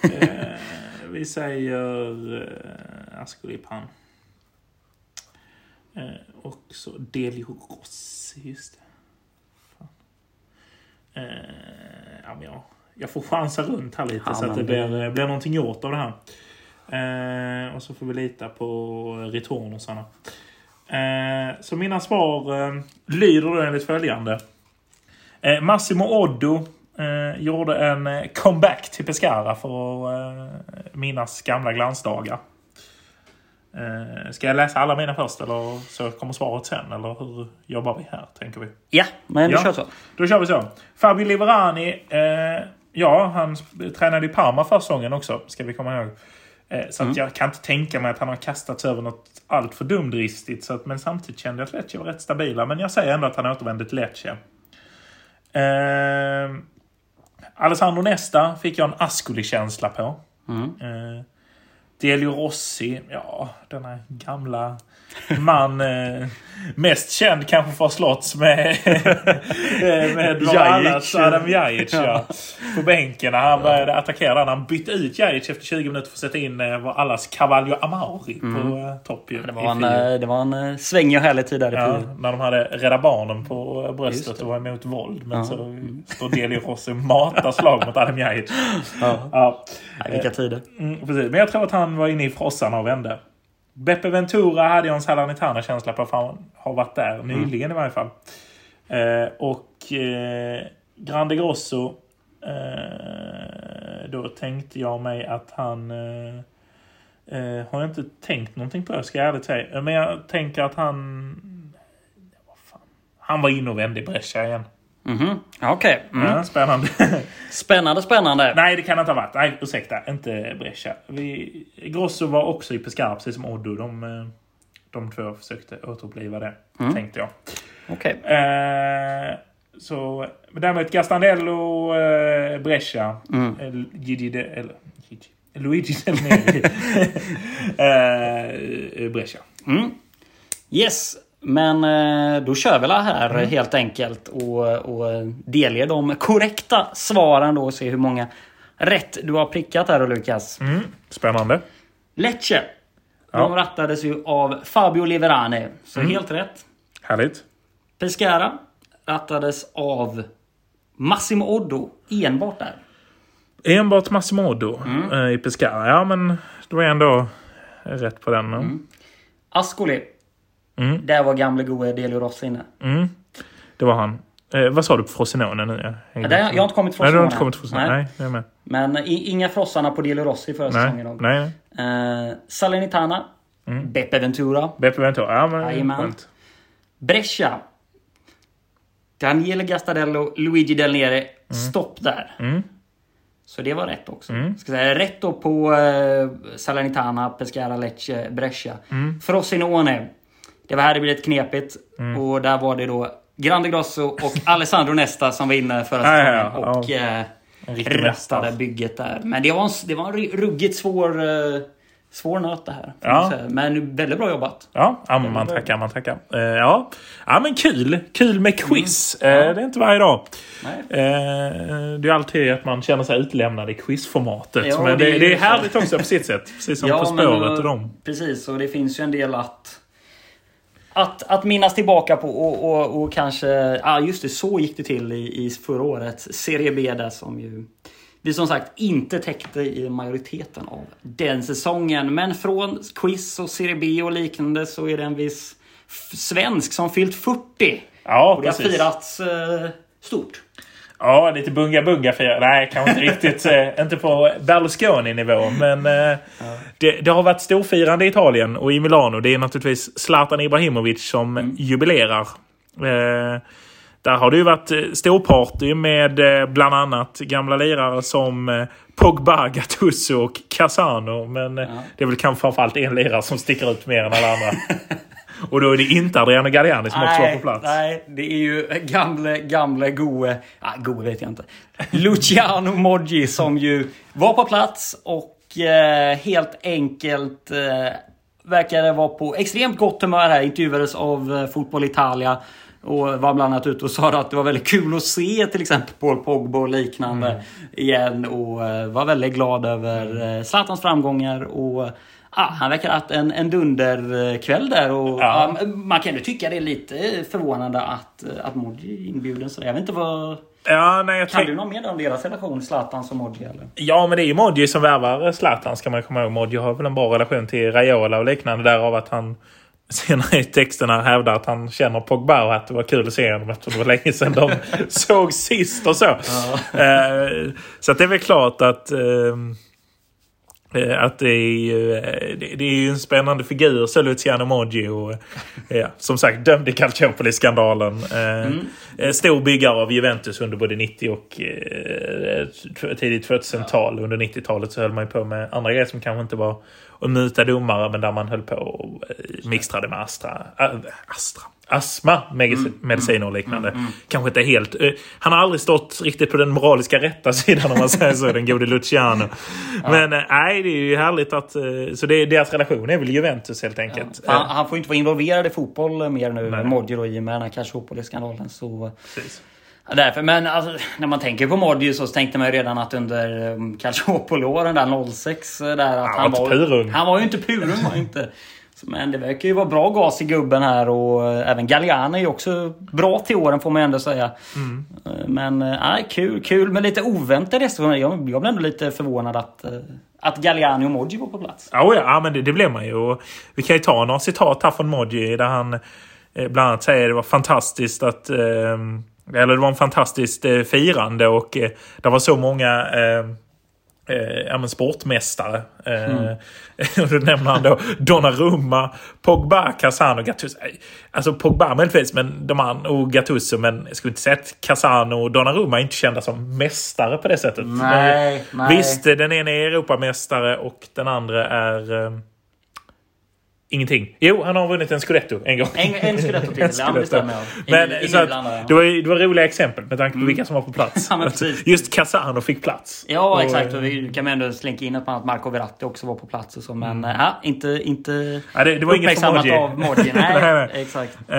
eh, vi säger eh, Askolipan. Eh, och så Delio Rossi, just det. Eh, ja, men jag, jag får chansa runt här lite Ja, så att det blir, blir någonting gjort av det här. Eh, och så får vi lita på returnersarna. Eh, så mina svar eh, lyder då enligt följande. Eh, Massimo Oddo eh, gjorde en eh, comeback till Pescara för att eh, minnas gamla glansdagar. Eh, ska jag läsa alla mina först eller så kommer svaret sen? Eller hur jobbar vi här, tänker vi? Ja, men vi Ja. kör så. Då kör vi så. Fabio Liverani. Eh, ja, han tränade i Parma förra säsongen också, ska vi komma ihåg. Eh, så att jag kan inte tänka mig att han har kastats över något allt för dumdristigt. Så att, men samtidigt kände jag att Lecce var rätt stabila. Men jag säger ändå att han återvände till Lecce. Eh, Alessandro Nesta fick jag en Ascoli-känsla på. Eh, Delio Rossi, ja, denna gamla man. Eh, mest känd kanske för att slått med, med [laughs] vår Jajic. allas Adam Jajic. Ja. På bänken när han började attackera. den. Han bytte ut Jajic efter 20 minuter för att sätta in eh, vår allas Cavallo Amauri på eh, topp. Det i var en, eh, det var en eh, svängig och härlig tid där i Ja, Fio. när de hade Rädda Barnen på bröstet och var emot våld. Men Ja. så står Delio Rossi och matar slag mot Adam Jajic. Ja. Ja. Nej, vilka tider. Mm, precis. Men jag tror att han var inne i frossarna och vände. Beppe Ventura hade jag en Salernitana-känsla på. För han har varit där nyligen i varje fall. Eh, och eh, Grande Grosso. Eh, då tänkte jag mig att han... Eh, eh, har jag inte tänkt någonting på, ska jag ärligt säga. Men jag tänker att han... Fan. Han var inne och vände i Brescia igen. Mhm. Okej. Mm. Ja, spännande. [laughs] Spännande, spännande. Nej, det kan det inte ha varit. Nej, ursäkta. Inte Brescia. Vi, Grosso var också i Pescara, precis som Oddo. De, eh, de två försökte återuppliva det, tänkte jag. Okej. Eh, så, men däremot Gastandello, eh, Brescia, Mm. eh, Gigi de, eller, Gigi, Luigi Del Neri. [laughs] eh, Brescia. Mm. Yes, men eh, då kör vi här Mm. helt enkelt och, och delger de korrekta svaren då och se hur många rätt du har prickat här då Lukas. Mm, spännande. Lecce. Ja. De rattades ju av Fabio Liverani. Så Mm. helt rätt. Härligt. Pescara rattades av Massimo Oddo enbart där. Enbart Massimodo eh, i Pescara. Ja, men är jag ändå rätt på den. Mm. Ascoli. Mm. Där var gamle gode Delio Rossi inne. Mm. Det var han. Eh, vad sa du på Frosinone nu? Jag, Ja, det, jag har inte kommit till Nej, du har inte kommit till Frosinone. Nej, är med. Men i, inga frossarna på Delio Rossi förra Nej, säsongen. nej. nej. Eh, Salernitana. Beppe Ventura. Beppe Ventura. Ja, men Jajamän. skönt. Brescia. Daniele Gastadello, Luigi Del Nere. Stopp där. Mm. Så det var rätt också. Mm. Ska säga, rätt då på eh, Salernitana, Pescara, Lecce, Brescia. Mm. Frosinone. Det var här det blev lite knepigt. Och där var det då Grande Grosso och [laughs] Alessandro Nesta som var inne förra Ja, säsongen. ja, ja. Och eh, riktig rattade mästare. bygget där. Men det var en, det var en ru- ruggigt svår, eh, svår nöt det här. Ja. Men väldigt bra jobbat. Ja, ja man tackar, man tackar. Eh, ja. ja, men kul. Kul med quiz. Mm. Ja. Eh, det är inte varje dag. Nej. Eh, det är alltid att man känner sig utlämnad i quizformatet. Ja, men det det, är det, är härligt också på sitt sätt. Precis som På spåret eh, och dem. Precis, och det finns ju en del att att, att minnas tillbaka på och, och, och kanske... Ja, just det. Så gick det till i, i förra årets Serie B där som ju vi som sagt inte täckte i majoriteten av den säsongen. Men från quiz och Serie B och liknande så är det en viss svensk som fyllt 40. Ja, och det har precis. firats eh, stort. Ja, lite bunga-bunga fira. Nej, kanske inte riktigt. eh, inte på Berlusconi-nivå. Men eh, det, det har varit storfirande i Italien och i Milano. Det är naturligtvis Zlatan Ibrahimovic som jubilerar. Eh, där har det ju varit storparty med bland annat gamla lirare som Pogba, Gattuso och Casano. Men eh, det är väl kanske framförallt en lirare som sticker ut mer än alla andra. [laughs] och då är det inte Adriano Galliani som också var på plats. Nej, det är ju gamle, gamle goe... Ah, goe vet jag inte. Luciano Moggi som ju var på plats och och eh, helt enkelt eh, verkade vara på extremt gott humör här. Intervjuades av eh, Fotboll Italia. Och var bland annat ute och sa att det var väldigt kul att se till exempel Paul Pogba och liknande mm. igen. Och eh, var väldigt glad över eh, Zlatans framgångar. Och Ja, han verkar ha haft en, en dunderkväll där och ja. Ja, man kan ju tycka det är lite förvånande att, att Modji är inbjuden. Så jag vet inte vad... Ja, nej, kan du något mer om deras relation, Zlatan och Modji? Eller? Ja, men det är ju Modji som värvar Zlatan ska man komma ihåg. Modji har väl en bra relation till Raiola och liknande därav att han [laughs] senare i texterna hävdar att han känner Pogba och att det var kul att se honom eftersom det var länge sedan de [laughs] såg sist och så. Ja. Eh, så det är väl klart att Eh, att det är, ju, eh, det är ju en spännande figur, så Luciano Moggi. Och, ja, som sagt, dömd i Calciopoli-skandalen. Eh, mm. Stor byggare av Juventus under både 90 och eh, tidigt 2000-tal. Under 90-talet så höll man ju på med andra grejer som kanske inte var att muta domare, men där man höll på och mixtrade med Astra. Äh, Astra astma, mediciner och liknande. Mm, mm, Kanske inte helt... Uh, han har aldrig stått riktigt på den moraliska rätta sidan om man säger så, den gode Luciano. [laughs] Ja. Men uh, nej, det är ju härligt att... Uh, så det, deras relation är väl Juventus helt enkelt. Ja. Han, han, får inte vara involverad i fotboll mer nu, då, i och med den här Calciopoli-skandalen. Så... Precis. Därför, men alltså, när man tänker på Modji så tänkte man ju redan att under um, Calciopoli-åren där 06 där att han, han var, purung. Han var ju inte purung var inte. [laughs] Men det verkar ju vara bra gas i gubben här och eh, även Galliano är ju också bra till åren får man ändå säga. Mm. Eh, men eh, nej, kul, kul med lite oväntade gäster. Jag, jag blev ändå lite förvånad att, att Galliano och Moggi var på plats. Oh ja, ja men det, det blev man ju. vi kan ju ta några citat här från Moggi där han bland annat säger att det var fantastiskt att eller det var en fantastiskt firande och det var så många eh, ja, men sportmästare. Eh, mm. [laughs] då nämner han då Donnarumma, Pogba, Casano, Gattuso. Alltså Pogba möjligtvis, men de andra, och Gattuso. Men jag skulle inte säga att Casano och Donnarumma är inte kända som mästare på det sättet. Nej, nej. Visst, den ena är Europamästare och den andra är... Eh, Ingenting. Jo, han har vunnit en Scudetto en gång. En, en Scudetto till. [laughs] en scudetto. Ja, Men, så att, det, var, det var roliga exempel med tanke på mm. vilka som var på plats. [laughs] ja, Just Casano fick plats. Ja, och, exakt. Och vi kan ändå slänka in att Marco Verratti också var på plats. Och så, men mm. ja, inte, inte ja, det, det var inget för av Modji. [laughs] Nej, nej, exakt. Uh,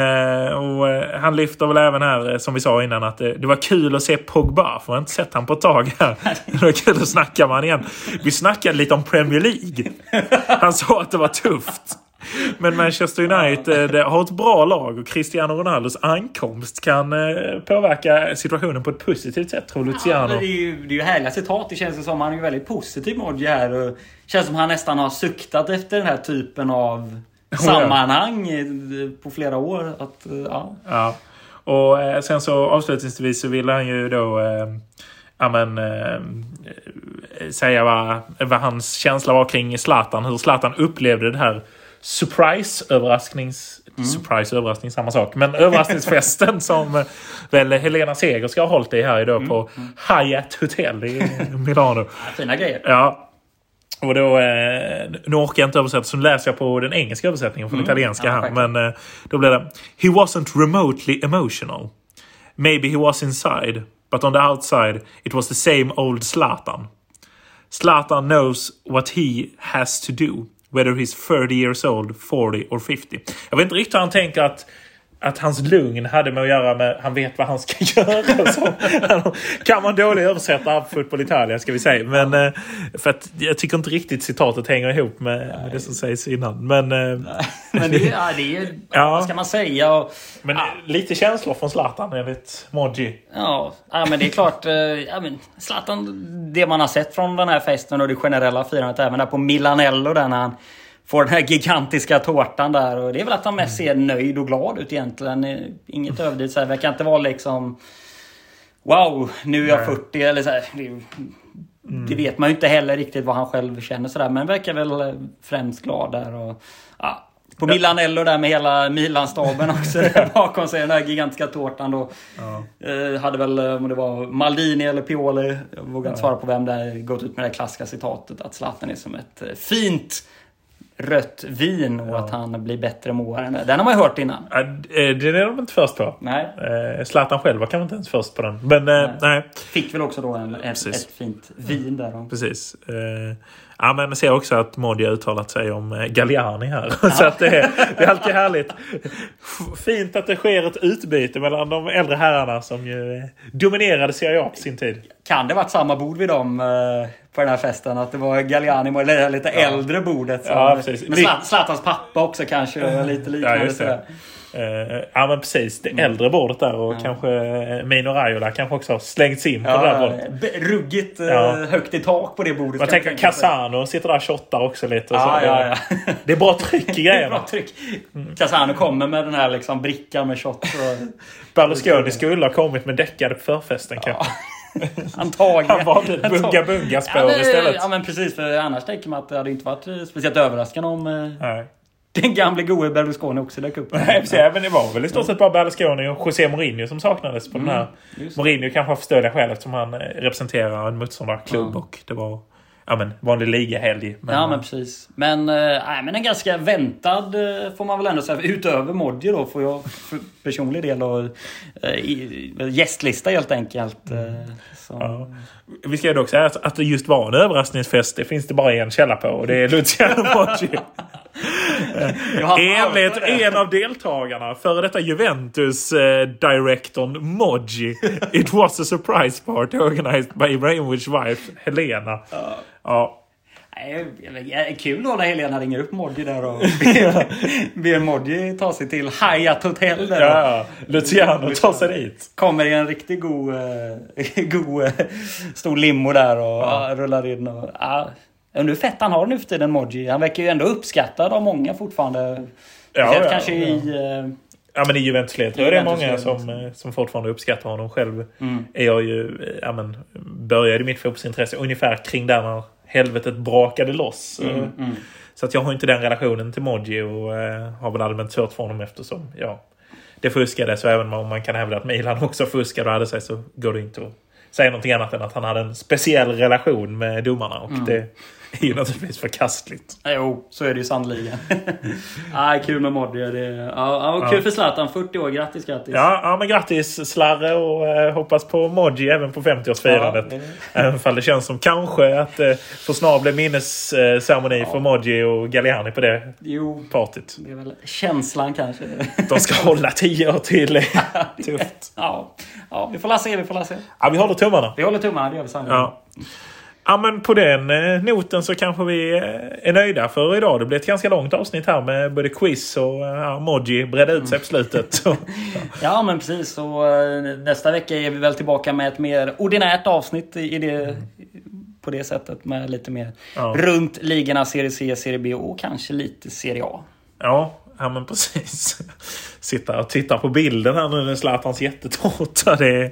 och, uh, han lyfter väl även här, som vi sa innan, att uh, det var kul att se Pogba. För jag har inte sett han på ett tag här. det var kul att snacka med honom igen. Vi snackade lite om Premier League. Han sa att det var tufft. Men Manchester United eh, har ett bra lag och Cristiano Ronaldos ankomst kan eh, påverka situationen på ett positivt sätt tror Luciano. Ja, det, är ju, det är ju härliga citat. Det känns som han är väldigt positiv Modji här. Och känns som han nästan har suktat efter den här typen av [laughs] sammanhang på flera år. Att, ja. ja. Och eh, sen så avslutningsvis så vill han ju då eh, ja, men, eh, säga vad, vad hans känsla var kring Zlatan. Hur Zlatan upplevde det här surprise-överrasknings... Mm. Surprise-överraskning, samma sak. Men överraskningsfesten [laughs] som eh, väl Helena Seger ska ha hållit i här idag mm. på mm. Hyatt Hotel i [laughs] Milano. Fina grejer. Ja. Och då, eh, nu orkar jag inte översätta så nu läser jag på den engelska översättningen från mm. italienska ja, här. Men eh, då blir det He wasn't remotely emotional. Maybe he was inside. But on the outside it was the same old Zlatan. Zlatan knows what he has to do. Whether he's 30 years old, 40 or 50. Jag vet inte riktigt hur han tänker att att hans lugn hade med att göra med han vet vad han ska [laughs] göra. Så, kan man dåligt översätta Fotboll Italia ska vi säga. Men, eh, för att jag tycker inte riktigt citatet hänger ihop med, med det som sägs innan. Men, eh, men det, ja, det är [laughs] ja. vad ska man säga? Och, men ja. lite känslor från Zlatan enligt Modji. Ja, ja, men det är klart. Eh, ja, men Zlatan, det man har sett från den här festen och det generella firandet även där på Milanello där när han får den här gigantiska tårtan där. Och det är väl att han mest ser nöjd och glad ut egentligen. Inget mm. överdrivet. Det verkar inte vara liksom... Wow, nu är jag 40 eller så här. Det, mm. det, vet man ju inte heller riktigt vad han själv känner sådär. Men verkar väl främst glad där. Och, ja, på Milanello där med hela Milan-staben också [laughs] där bakom sig. Den här gigantiska tårtan då. Ja. Eh, hade väl, om det var Maldini eller Pioli, jag vågar inte svara på vem det är, gått ut med det klassiska citatet att Zlatan är som ett eh, fint rött vin och ja. att han blir bättre måare. Den har man ju hört innan. Ja, det är de inte först på. Nej. Eh, Zlatan själv var kanske inte ens först på den. Men nej. nej. Fick väl också då en, ett, ett, fint vin där. Precis. Ja, men jag ser också att Modi har uttalat sig om eh, Galliani här. [laughs] Ja. så att det, är, det är alltid härligt. Fint att det sker ett utbyte mellan de äldre herrarna som ju eh, dominerade Serie A på sin tid. Kan det varit samma bord vid dem eh, på den här festen? Att det var Galliani med det lite ja. äldre bordet? Som, ja, precis. Med Zlatans pappa också kanske? Lite liknande ja, Uh, ja men precis, det mm. äldre bordet där och ja. kanske uh, Mino Raiola kanske också har slängts in på ja, det där bordet. Ruggigt uh, ja. högt i tak på det bordet. Man tänker Casano sitter där och shottar också lite. Och ja. Ja, ja. Det är bra tryck i [laughs] grejerna. bra tryck. Mm. Casano kommer med den här liksom brickan med shot. Och... Berlusconi skulle ha kommit med däckade på förfesten kanske. [laughs] Antagligen. Han valde [laughs] ett bunga-bunga-spår ja, istället. Ja men precis, för annars tänker man att det hade inte varit speciellt överraskande om... Nej den gamle gode Berlusconi också dök upp. [laughs] Nej, men det var väl i stort sett bara Berlusconi och José Mourinho som saknades på mm, den här. Mourinho kanske av förståeliga skäl eftersom han eh, representerar en motståndarklubb ja. och det var ja, men, vanlig ligahelg. Men, ja, men precis. Men, äh, men en ganska väntad eh, får man väl ändå säga. Utöver Modji då får jag för personlig del och äh, gästlista helt enkelt. Äh, ja. Vi ska ju dock säga att, att det just var en överraskningsfest. Det finns det bara en källa på och det är Luciano [laughs] Modji. Enligt en av deltagarna, före detta Juventus-direktorn eh, Moji. It was a surprise party organized by Ibrahimovic wife Helena. Ja. ja. Kul då när Helena ringer upp Modji där och [laughs] ber Modji ta sig till Hyatt Hotel. Där ja, Luciano tar sig dit. Kommer i en riktigt god, eh, [laughs] god eh, stor limo där och ja. rullar in. Och, ja, Undrar hur fett han har nu för tiden, Moji. Han verkar ju ändå uppskattad av många fortfarande. Ja, ja, kanske ja. i... Uh, ja men i Juventus-led tror jag det är många som, eh, som fortfarande uppskattar honom. Själv mm. är jag ju... Eh, ja, men, började mitt fotbollsintresse ungefär kring där när helvetet brakade loss. Mm, mm. Så att jag har inte den relationen till Moji och uh, har väl allmänt svårt för honom eftersom ja, det fuskades. Så även om man kan hävda att Milan också fuskade och hade sig så går det inte att säga någonting annat än att han hade en speciell relation med domarna. Och mm. det är ju naturligtvis förkastligt. Jo, så är det ju sannoliken. [laughs] ah, kul med Modri. Det, ja, ja, kul ja. för Zlatan. 40 år. Grattis, grattis. Ja, ja men grattis Slarre och eh, hoppas på Modri även på 50-årsfirandet. Ja, det... Även om det känns som kanske att eh, får snart bli minnesceremoni ja. för Modri och Galliani på det jo, partyt. Det är väl känslan kanske. De ska hålla 10 år till. [laughs] [laughs] Tufft. Ja. ja, vi får la se. Vi får la se. Ja, vi håller tummarna. Vi håller tummarna, det gör vi sannolikt. Ja. Ja men på den eh, noten så kanske vi eh, är nöjda för idag. Det blir ett ganska långt avsnitt här med både quiz och eh, ja, bredde ut sig på slutet. [laughs] ja men precis. Och, nästa vecka är vi väl tillbaka med ett mer ordinärt avsnitt i det, mm. på det sättet. Med lite mer ja. runt ligorna Serie C, Serie B och kanske lite Serie A. Ja, Ja men precis. [laughs] Sitta och titta på bilden här nu med Zlatans jättetårta. Det är,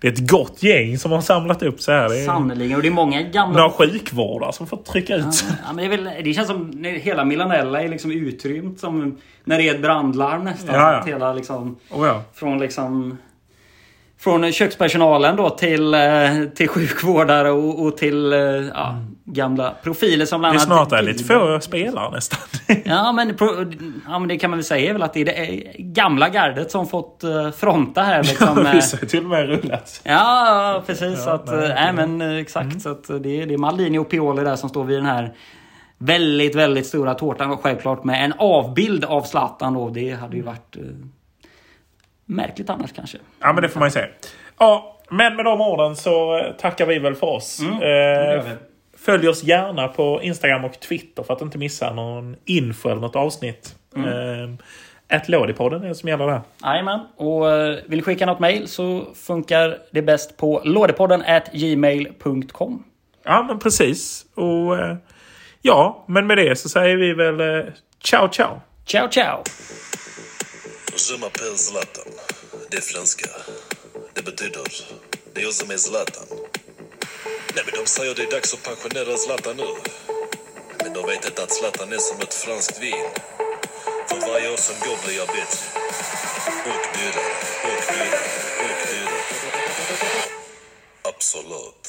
det är ett gott gäng som har samlat upp sig här. Sannerligen. Och det är många gamla... Några sjukvårdare som får trycka ut ja, ja, men det, väl, det, känns som hela Milanella är liksom utrymt som när det är ett brandlarm nästan. Ja, ja. Hela liksom... Oh, ja. Från liksom från kökspersonalen då till, eh, till sjukvårdare och, och till eh, ja, mm. Gamla profiler som bland annat... Det är snart är lite få spelare nästan. [laughs] ja, men, ja, men det kan man väl säga är väl att det är det gamla gardet som fått uh, fronta här. Liksom, vissa har till och med rullat. Ja, precis. Ja, att, nej, nej, men exakt. Mm. Så att det, är, det är Maldini och Pioli där som står vid den här väldigt, väldigt stora tårtan. Självklart med en avbild av Zlatan då. Det hade ju varit... Uh, Märkligt annars kanske. Ja, men det får man ju säga. Ja, men med de orden så eh, tackar vi väl för oss. Mm, eh, följ oss gärna på Instagram och Twitter för att inte missa någon info eller något avsnitt. Mm. Eh, ett Lådipodden är det som gäller där. Jajamän. Och eh, vill du skicka något mail så funkar det bäst på lådipodden gmail.com. Ja, men precis. Och eh, ja, men med det så säger vi väl eh, ciao, ciao. Ciao, ciao. Je m'appelle Zlatan. Det är franska. Det betyder det är jag som är Zlatan. Nej men de säger det är dags att pensionera Zlatan nu. Men de vet inte att Zlatan är som ett franskt vin. För varje år som går blir jag bättre. Och dyrare, och dyrare, och dyrare. Absolut.